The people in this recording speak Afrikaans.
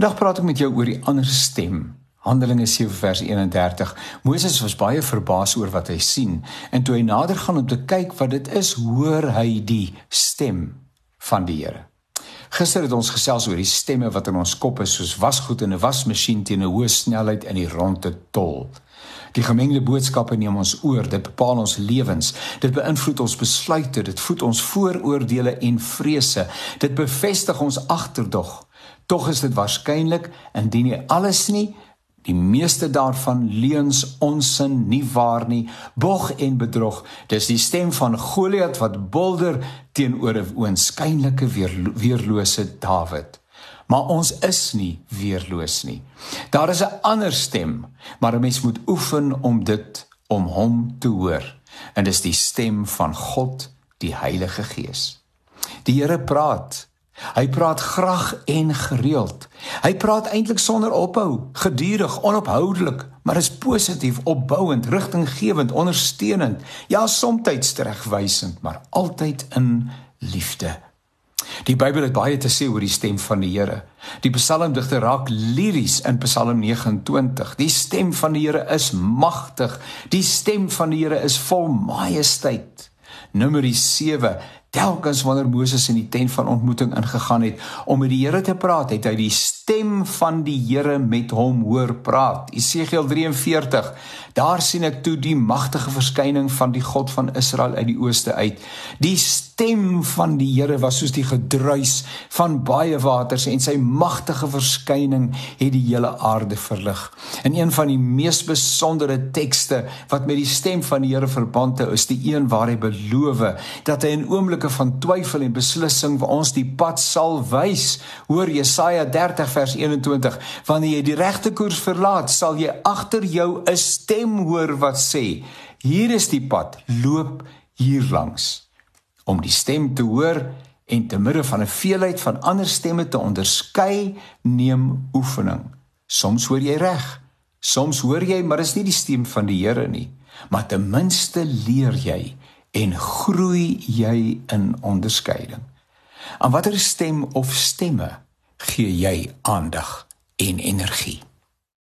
Vandag praat ek met jou oor die ander stem. Handelinge 7 vers 31. Moses was baie verbaas oor wat hy sien en toe hy nader gaan om te kyk wat dit is, hoor hy die stem van die Here. Gister het ons gesels oor die stemme wat in ons kop is soos wasgoed in 'n wasmasjien teen 'n hoë snelheid in die ronde tol. Die gemengde boodskappe neem ons oor, dit bepaal ons lewens. Dit beïnvloed ons besluite, dit voed ons vooroordeele en vrese. Dit bevestig ons agterdog. Tog is dit waarskynlik indien nie alles nie die meeste daarvan leuns onsin nie waar nie bog en bedrog. Dis die stem van Goliat wat bulder teenoor 'n oënskynlike weer, weerlose Dawid. Maar ons is nie weerloos nie. Daar is 'n ander stem maar 'n mens moet oefen om dit om hom te hoor. En dis die stem van God die Heilige Gees. Die Here praat Hy praat graag en gereeld. Hy praat eintlik sonder ophou, gedurig, onophoudelik, maar is positief, opbouend, rigtinggewend, ondersteunend, ja, soms teregwysend, maar altyd in liefde. Die Bybel het baie te sê oor die stem van die Here. Die psalmdigter raak liries in Psalm 29. Die stem van die Here is magtig. Die stem van die Here is vol majesteit. Numeri 7 Telkens wanneer Moses in die tent van ontmoeting ingegaan het om met die Here te praat, het hy die stem van die Here met hom hoor praat. Esegiel 43. Daar sien ek toe die magtige verskyning van die God van Israel uit die ooste uit. Die stem van die Here was soos die gedruis van baie waters en sy magtige verskyning het die hele aarde verlig. In een van die mees besondere tekste wat met die stem van die Here verband hou, is die een waar hy beloof dat hy in oomblik oomblikke van twyfel en beslissing vir ons die pad sal wys. Hoor Jesaja 30 vers 21, wanneer jy die regte koers verlaat, sal jy agter jou 'n stem hoor wat sê: "Hier is die pad, loop hier langs." Om die stem te hoor en te midde van 'n veelheid van ander stemme te onderskei, neem oefening. Soms hoor jy reg, soms hoor jy, maar is nie die stem van die Here nie. Maar ten minste leer jy en groei jy in onderskeiding. Aan watter stem of stemme gee jy aandag en energie?